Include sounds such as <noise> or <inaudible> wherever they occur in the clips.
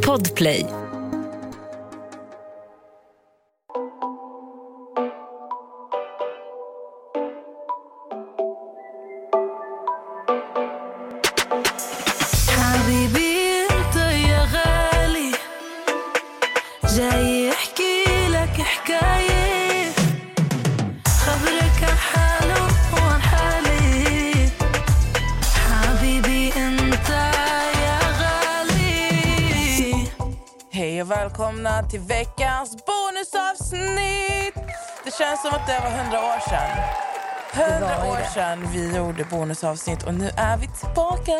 Podplay. Och välkomna till veckans bonusavsnitt! Det känns som att det var hundra år sedan. Hundra år sedan vi gjorde bonusavsnitt och nu är vi tillbaka.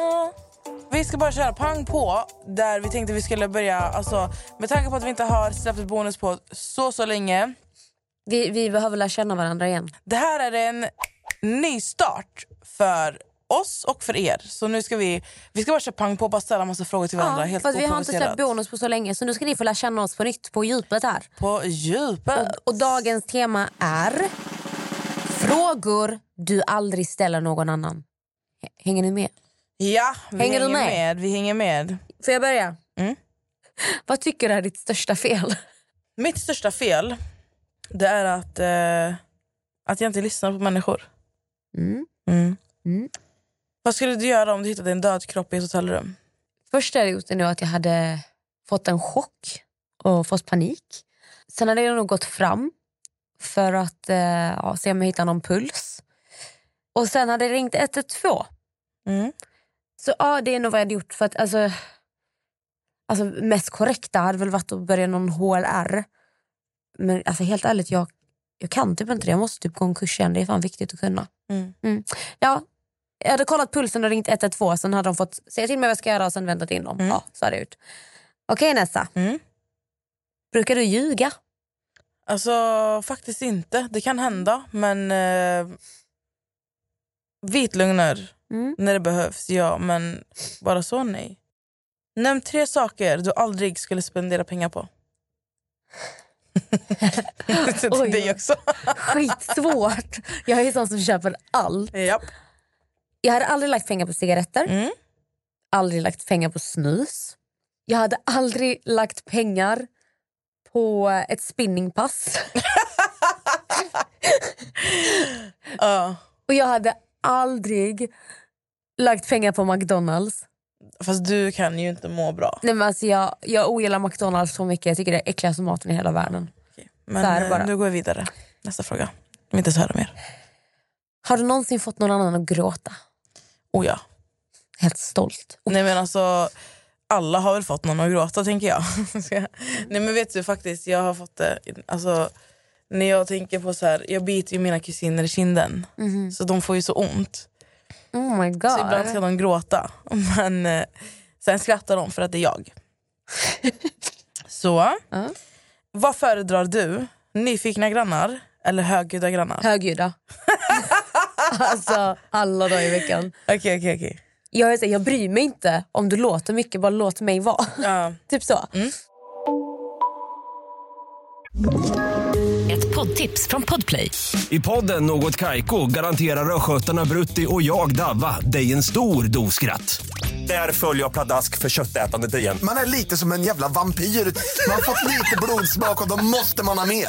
Vi ska bara köra pang på där vi tänkte vi skulle börja. Alltså, med tanke på att vi inte har släppt ett bonus på så så länge. Vi, vi behöver lära känna varandra igen. Det här är en ny start för oss och för er. Så nu ska vi, vi ska bara köra pang på och bara ställa massa frågor till varandra. helt för att vi har inte släppt bonus på så länge så nu ska ni få lära känna oss på nytt på djupet här. På djupet. Och, och dagens tema är frågor du aldrig ställer någon annan. Hänger ni med? Ja, vi Hänger hänger, med? med? Vi hänger med. Får jag börja? Mm. <laughs> Vad tycker du är ditt största fel? <laughs> Mitt största fel det är att, eh, att jag inte lyssnar på människor. Mm. Mm. Mm. Vad skulle du göra om du hittade en död kropp i ett hotellrum? Först jag gjort det nu att jag hade fått en chock och fått panik. Sen hade jag nog gått fram för att eh, ja, se om jag hittar någon puls. Och sen hade jag ringt 112. Mm. Så ja, det är nog vad jag hade gjort. För att, alltså, alltså, mest korrekta hade väl varit att börja någon HLR. Men alltså, helt ärligt, jag, jag kan typ inte det. Jag måste typ gå en kurs igen. Det är fan viktigt att kunna. Mm. Ja, jag hade kollat pulsen och ringt 112. Sen hade de fått säga till mig vad jag ska göra och sen väntat in dem. Mm. Ja, så hade jag gjort. Okej Nessa, Mm. brukar du ljuga? Alltså faktiskt inte. Det kan hända men eh, vitlögner Mm. när det behövs, ja. Men bara så nej. Nämn tre saker du aldrig skulle spendera pengar på. <laughs> Oj. dig också. Skitsvårt. Jag är sån som köper allt. Japp. Jag hade aldrig lagt pengar på cigaretter. Mm. aldrig lagt pengar på snus. Jag hade aldrig lagt pengar på ett spinningpass. <laughs> Ja. Och jag hade aldrig lagt pengar på McDonalds. Fast du kan ju inte må bra. Nej, men alltså jag, jag ogillar McDonalds så mycket. Jag tycker det är äckligaste maten i hela världen. Men är det eh, nu går vi vidare. Nästa fråga. Jag vill inte höra mer. Har du någonsin fått någon annan att gråta? Oh ja. Helt stolt. Nej men alltså alla har väl fått någon att gråta tänker <laughs> jag. Nej men vet du faktiskt, jag har fått det. Alltså, när jag tänker på så här, jag biter ju mina kusiner i kinden. Så de får ju så ont. Oh my god. Så ibland ska de gråta. <laughs> Men eh, sen skrattar de för att det är jag. <laughs> Så, Ja. vad föredrar du? Nyfikna grannar eller högljudda grannar? Högljudda. <laughs> alltså alla dagar i veckan. Okej okej okej. Jag, är så jag bryr mig inte om du låter mycket, bara låt mig vara. Ja. <laughs> typ så. Ett poddtips från Podplay. I podden Något Kaiko garanterar östgötarna Brutti och jag, Davva, dig en stor dos skratt. Där följer jag pladask för köttätandet igen. Man är lite som en jävla vampyr. Man har fått lite blodsmak och då måste man ha mer.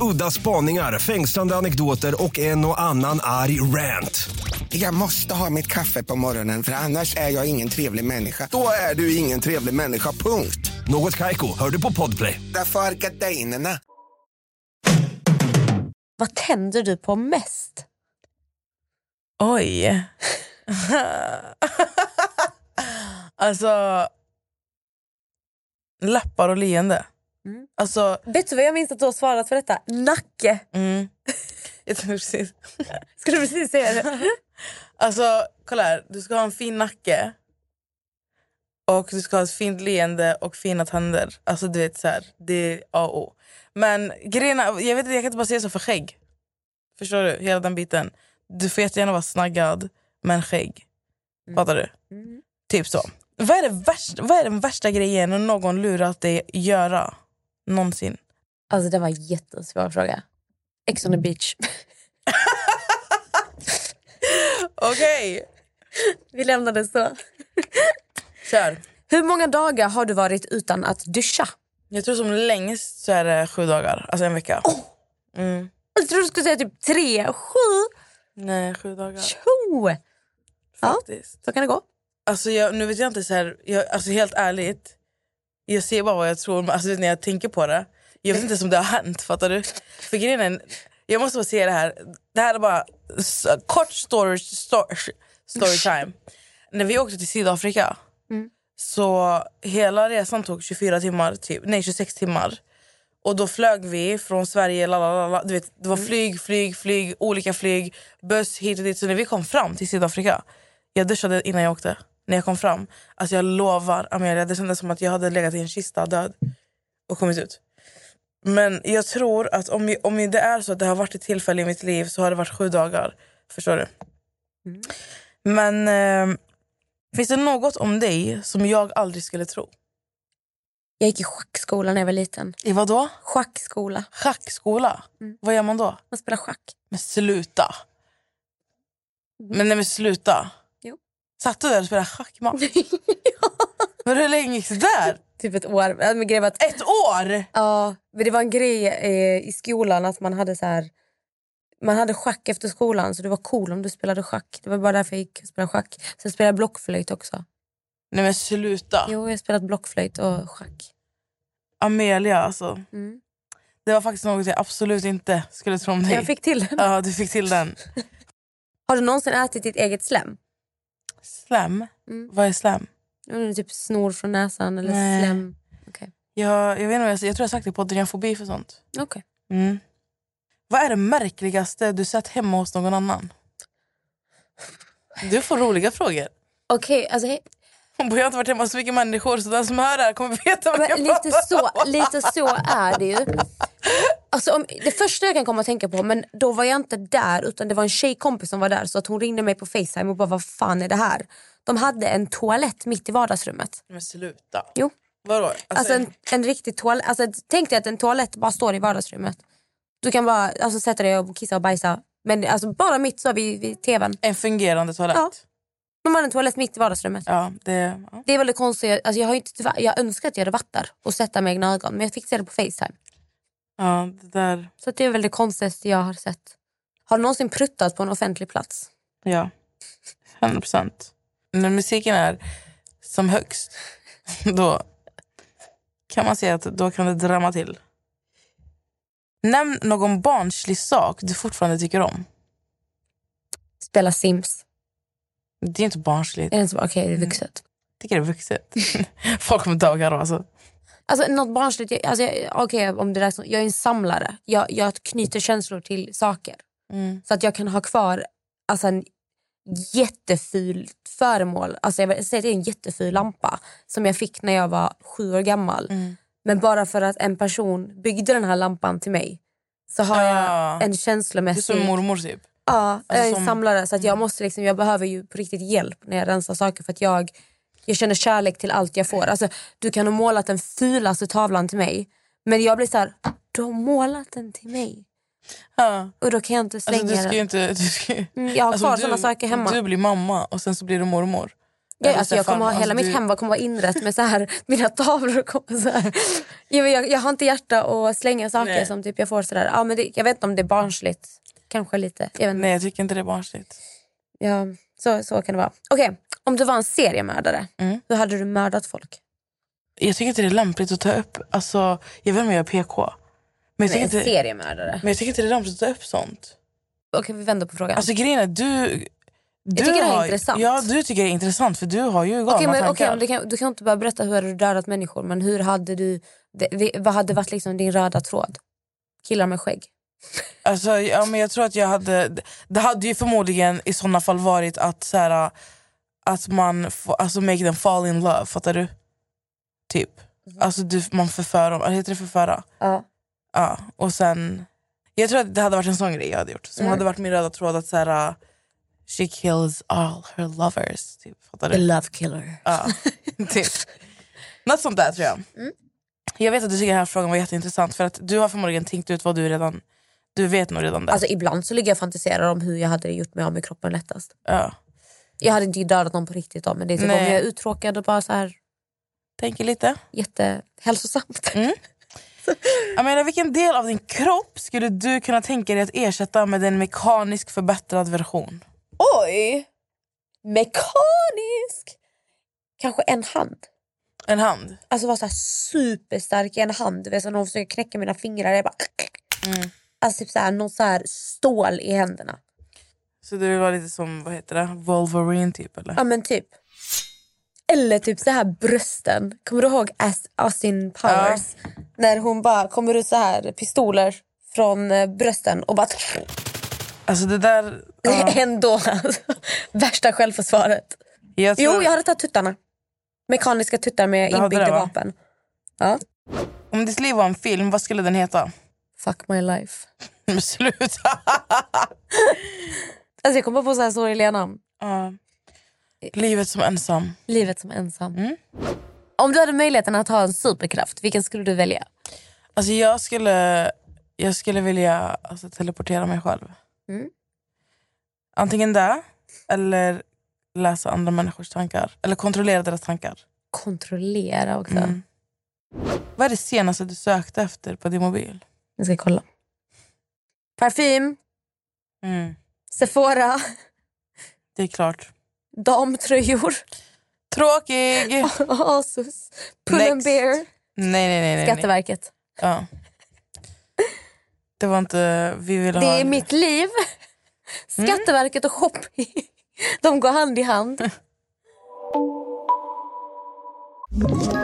Udda spaningar, fängslande anekdoter och en och annan arg rant. Jag måste ha mitt kaffe på morgonen för annars är jag ingen trevlig människa. Då är du ingen trevlig människa, punkt. Något Kaiko, hör du på Podplay. Därför är gardinerna. Vad tänder du på mest? Oj. <laughs> alltså... Läppar och leende. Mm. Alltså... Vet du vad jag minns att du har svarat för detta? Nacke. Mm. <laughs> Jag tänkte precis... <laughs> Ska du precis säga det? <laughs> Alltså, kolla här. Du ska ha en fin nacke. Och du ska ha ett fint leende och fina tänder. Alltså du vet så här, det är A och O. Men grejen jag vet inte, jag kan inte bara säga så för skägg. Förstår du? Hela den biten. Du får jättegärna vara snaggad, men skägg. Fattar du? Typ så. Vad är, det värsta, vad är den värsta grejen någon lurat dig göra? Någonsin. Alltså det var en jättesvår fråga. Ex on the beach. <laughs> Okej, Vi lämnar det så. kör. Hur många dagar har du varit utan att duscha? Jag tror som längst så är det sju dagar, alltså en vecka. Mm. Jag tror du skulle säga typ tre, sju. Nej, sju dagar Tjo! Ja. faktiskt. Så kan det gå. Alltså jag, nu vet jag inte, så här, jag, alltså helt ärligt. Jag ser bara vad jag tror, alltså när jag tänker på det. Jag vet inte om det har hänt, fattar du? För grejen är, jag måste bara säga det här. Det här är bara kort story, story, story time. när vi åkte till Sydafrika, så hela resan tog 24 timmar, typ, nej 26 timmar. Och då flög vi från Sverige, lalalala, du vet, det var flyg, flyg, flyg, olika flyg, buss hit och dit. Så när vi kom fram till Sydafrika, jag duschade innan jag åkte. När jag kom fram, alltså jag lovar Amelia, det kändes som att jag hade legat i en kista död och kommit ut. Men jag tror att om, om det är så att det har varit ett tillfälle i mitt liv så har det varit sju dagar. Förstår du? Men eh, finns det något om dig som jag aldrig skulle tro? Jag gick i schackskola när jag var liten. I vad då? Schackskola. Schackskola? Vad gör man då? Man spelar schack. Men sluta. Men nej men sluta. Satt du där och spelade schackmatt? <laughs> Men hur länge gick det där? Typ ett år. Ja, Men grejen att, Ett år? ja, men det var en grej eh, i skolan att man hade så här... Man hade schack efter skolan så det var cool om du spelade schack. Det var bara därför jag gick och spelade schack. Sen spelade jag blockflöjt också. Nej men sluta. Jo, jag har spelat blockflöjt och schack. Amelia alltså. Mm. Det var faktiskt något jag absolut inte skulle tro om dig. Jag fick till den. Ja, du fick till den. <laughs> Har du någonsin ätit ditt eget slem? Slem? Mm. Vad är slem? Mm, Typ snor från näsan eller Nej. slem? Okej. Jag, jag, vet inte, jag, jag tror jag har sagt det på podden, jag har fobi för sånt. Okej. Mm. Vad är det märkligaste du sett hemma hos någon annan? Du får roliga frågor. Okej, alltså, he- Jag har inte varit hemma hos så mycket människor så den som hör det här kommer veta vad jag lite, pratar så, om. lite så är det ju. Alltså, om, det första jag kan komma att tänka på, men då var jag inte där utan det var en tjejkompis som var där så att hon ringde mig på Facetime och bara vad fan är det här? De hade en toalett mitt i vardagsrummet. Men sluta. Jo. Vadå? Alltså, Alltså en, en riktig toalett. Alltså, tänk dig att en toalett bara står i vardagsrummet. Du kan bara alltså, sätta dig och kissa och bajsa. Men alltså, bara mitt så vid, vid tvn. en fungerande toalett? Ja. De hade en toalett mitt i vardagsrummet. Ja, det, ja. Det är väldigt konstigt. Alltså, jag, har inte, tyvärr- jag önskar att jag hade varit där och sett det med egna ögon. Men jag fick se det på Facetime. Ja, det där. Så det är väl det konstigaste jag har sett. Har du någonsin pruttat på en offentlig plats? Ja. 100 procent. När musiken är som högst, <laughs> då kan man säga att då kan det dramma till. Nämn någon barnslig sak du fortfarande tycker om. Spela Sims? Det är inte barnsligt. Är det inte? Okej, det är vuxet. Jag tycker det är vuxet. <laughs> Folk kommer dö och garva, alltså. Alltså något barnsligt, jag- alltså, jag- okej, om det där, jag är en samlare. Jag, jag knyter känslor till saker. Mm. Så att jag kan ha kvar alltså, en jätteful föremål. Alltså, jag att det är en jätteful lampa som jag fick när jag var sju år gammal. Mm. Men bara för att en person byggde den här lampan till mig så har Ja. jag en Det är känslomässig... som mormor typ. Ja, jag är Alltså en som- samlare. Så att jag, måste liksom, jag behöver ju på riktigt hjälp när jag rensar saker. För att jag, jag känner kärlek till allt jag får. Alltså, du kan ha målat den fulaste tavlan till mig. Men jag blir så här, du har målat den till mig. Ja. Och då kan jag inte slänga Alltså, du ska den. inte... Du ska, Mm, jag har alltså, kvar såna saker hemma. Du blir mamma och sen så blir du mormor. Ja, alltså, så jag kommer ha, hela alltså, mitt hem kommer vara inrett med så här, <laughs> mina tavlor kommer så här. Jag, jag har inte hjärta att slänga saker Nej. som typ jag får sådär. Ja, men det, jag vet inte om det är barnsligt. Kanske lite. Jag. Nej, jag tycker inte det är barnsligt. Ja, så, så kan det vara. Okej, om du var en seriemördare, Mm. hur hade du mördat folk? Jag tycker inte det är lämpligt att ta upp... Alltså, jag vet inte om jag är PK. Men jag, tycker inte, seriemördare? men jag tycker inte det är lämpligt att ta upp sånt. Okej, vi vänder på frågan. Alltså grejen är, du... du tycker det här är har, intressant. Ja, du tycker det är intressant för du har ju galna Okej, men, tankar. du, kan, du kan inte bara berätta hur hade du dödat människor, men hur hade du... Det, vad hade varit liksom din röda tråd? Killar med skägg? Alltså, ja, men jag tror att jag hade... Det hade ju förmodligen i såna fall varit att så här, att man alltså make them fall in love, fattar du? Typ. Alltså du, man förför dem, heter det förföra? Ja. Ja, och sen... Jag tror att det hade varit en sån grej jag hade gjort. Som Mm. hade varit min röda tråd att så här, she kills all her lovers. Typ, fattar du? love killer. Ja, <laughs> typ. Något sånt där tror jag. Mm. Jag vet att du tycker den här frågan var jätteintressant för att du har förmodligen tänkt ut vad du redan... Du vet nog redan det. Alltså, ibland så ligger jag och fantiserar om hur jag hade gjort mig av med kroppen lättast. ja. Jag hade inte dödat någon på riktigt då, men det är typ Nej. om jag är uttråkad och bara så här... Tänker lite. Jättehälsosamt. <laughs> Jag menar, vilken del av din kropp skulle du kunna tänka dig att ersätta med en mekanisk förbättrad version? Oj! Mekanisk! Kanske en hand. En hand? Alltså vara så superstark i en hand. Du vet, så när hon försöker knäcka mina fingrar. Jag bara... Mm. Alltså typ så här, någon så här stål i händerna. Så du vill vara lite som, vad heter det, Wolverine typ eller? Ja men typ. Eller typ så här brösten. Kommer du ihåg Austin Powers? När hon bara kommer ut så här pistoler från eh, brösten och bara... Alltså det där... <laughs> ja. Ändå alltså. Värsta självförsvaret. jag tror, Jo, jag hade tagit tuttarna. Mekaniska tuttar med inbyggda vapen. Ja. Om ditt liv var en film, vad skulle den heta? Fuck my life. Men <laughs> sluta! Alltså jag kommer på så här sorgliga namn. Ja. Livet som ensam. Livet som ensam. Mm. Om du hade möjligheten att ha en superkraft, vilken skulle du välja? Alltså jag skulle, jag skulle vilja alltså, teleportera mig själv. Mm. Antingen det, eller läsa andra människors tankar. Eller kontrollera deras tankar. Kontrollera också. Mm. Vad är det senaste du sökte efter på din mobil? Jag ska kolla. Parfym, Mm. Sephora, Det är klart. damtröjor, Tråkig! <laughs> Asus, Pull and Next. Bear, nej, nej, nej. nej, nej. Skatteverket. Ja. Det var inte... Vi ville Det ha... är mitt liv. Mm. Skatteverket och shopping. <laughs> De går hand i hand. <laughs>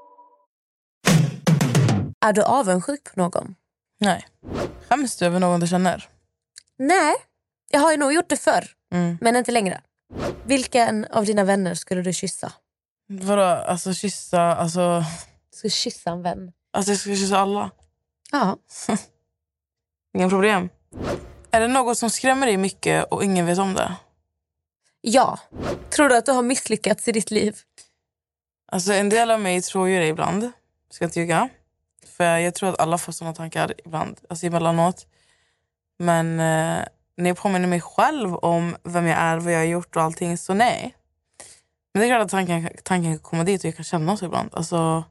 Är du avundsjuk på någon? Nej. Skäms du över någon du känner? Nej, jag har ju nog gjort det förr. Mm. Men inte längre. Vilken av dina vänner skulle du kyssa? Vadå? Alltså kyssa... Alltså, Du skulle kyssa en vän. alltså jag ska kyssa alla. Ja. <laughs> Inga problem. Är det något som skrämmer dig mycket och ingen vet om det? Ja. Tror du att du har misslyckats i ditt liv? Alltså en del av mig tror ju det ibland. Ska inte ljuga. För jag tror att alla får såna tankar ibland. Alltså emellanåt. Men eh, när jag påminner mig själv om vem jag är, vad jag har gjort och allting, så nej. Men det är klart att tanken, tanken kan komma dit och jag kan känna så ibland. Alltså,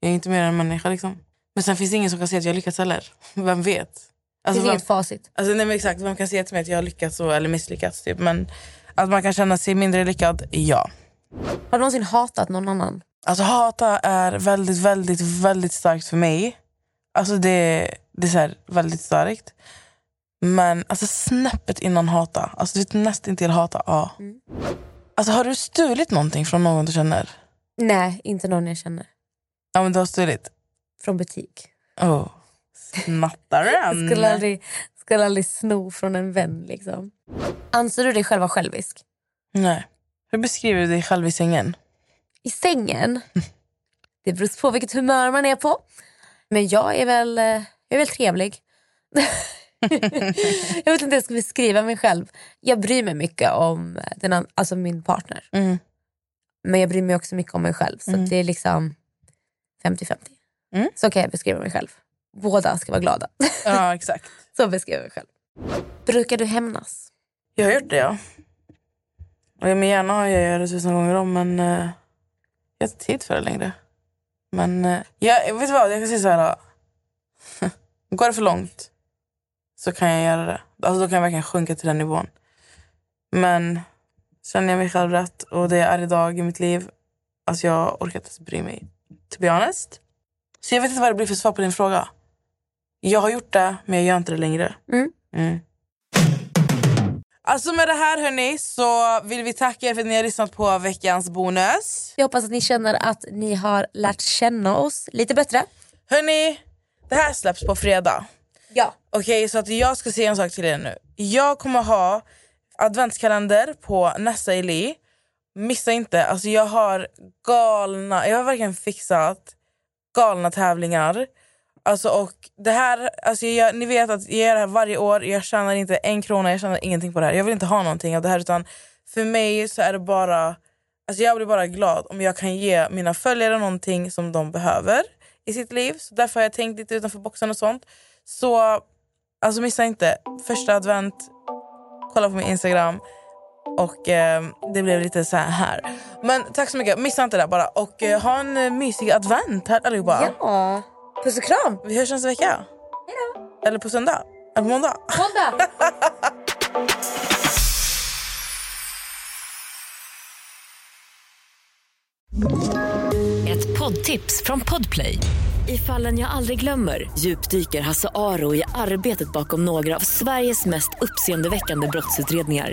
jag är inte mer än en människa liksom. Men sen finns det ingen som kan säga att jag har lyckats heller. <laughs> Vem vet? Det Alltså, finns vem, inget facit. alltså, nej, men exakt, vem kan säga till mig att jag har lyckats och, eller misslyckats? Typ. Men att man kan känna sig mindre lyckad, ja. Har du någonsin hatat någon annan? Alltså hata är väldigt, väldigt, väldigt starkt för mig. Alltså det, det är så här, väldigt starkt. Men alltså snäppet innan hata. Alltså du vet nästan till hata, ja. Alltså har du stulit någonting från någon du känner? Nej, inte någon jag känner. Ja men du har stulit. Från butik. Oh. Snattaren. <laughs> Skulle aldrig, skulle aldrig sno från en vän. Liksom. Anser du dig själv vara självisk? Nej. Hur beskriver du dig själv i sängen? I sängen? Det beror på vilket humör man är på. Men jag är väl, eh, jag är väl trevlig. <laughs> jag vet inte hur jag ska beskriva mig själv. Jag bryr mig mycket om den, alltså min partner. Mm. Men jag bryr mig också mycket om mig själv. Så det är liksom 50-50. Mm. Så kan jag beskriva mig själv. Båda ska vara glada. Ja exakt. <laughs> Så beskriver jag mig själv. Brukar du hämnas? Jag har gjort det ja. Och jag men gärna har jag gjort det tusen gånger om men eh, jag har inte tid för det längre. Men eh, jag, vet du vad, jag kan säga så här. <laughs> Går det för långt så kan jag göra det. Alltså då kan jag verkligen sjunka till den nivån. Men känner jag mig själv rätt och det är idag i mitt liv, alltså jag orkar inte ens bry mig. To be honest. Så jag vet inte vad det blir för svar på din fråga. Jag har gjort det, men jag gör inte det längre. Mm. Mm. Alltså med det här hörni så vill vi tacka er för att ni har lyssnat på veckans bonus. Jag hoppas att ni känner att ni har lärt känna oss lite bättre. Hörni, det här släpps på fredag. Ja. Okej, så att jag ska säga en sak till er nu. Jag kommer ha adventskalender på nästa Eli missa inte. Alltså jag har galna, jag har verkligen fixat galna tävlingar. Alltså och det här, alltså jag, ni vet att jag gör det här varje år, jag tjänar inte en krona, jag tjänar ingenting på det här. Jag vill inte ha någonting av det här utan för mig så är det bara, alltså jag blir bara glad om jag kan ge mina följare någonting som de behöver i sitt liv. Så därför har jag tänkt lite utanför boxen och sånt. Så alltså missa inte, första advent, kolla på min Instagram. Och eh, det blev lite så här. Men tack så mycket, missa inte det bara. Och eh, ha en mysig advent här allihopa. Ja. Puss och kram. Vi hörs nästa vecka. Eller på söndag. Eller på måndag. Måndag. <laughs> Ett poddtips från Podplay. I fallen jag aldrig glömmer djupdyker Hasse Aro i arbetet bakom några av Sveriges mest uppseendeväckande brottsutredningar.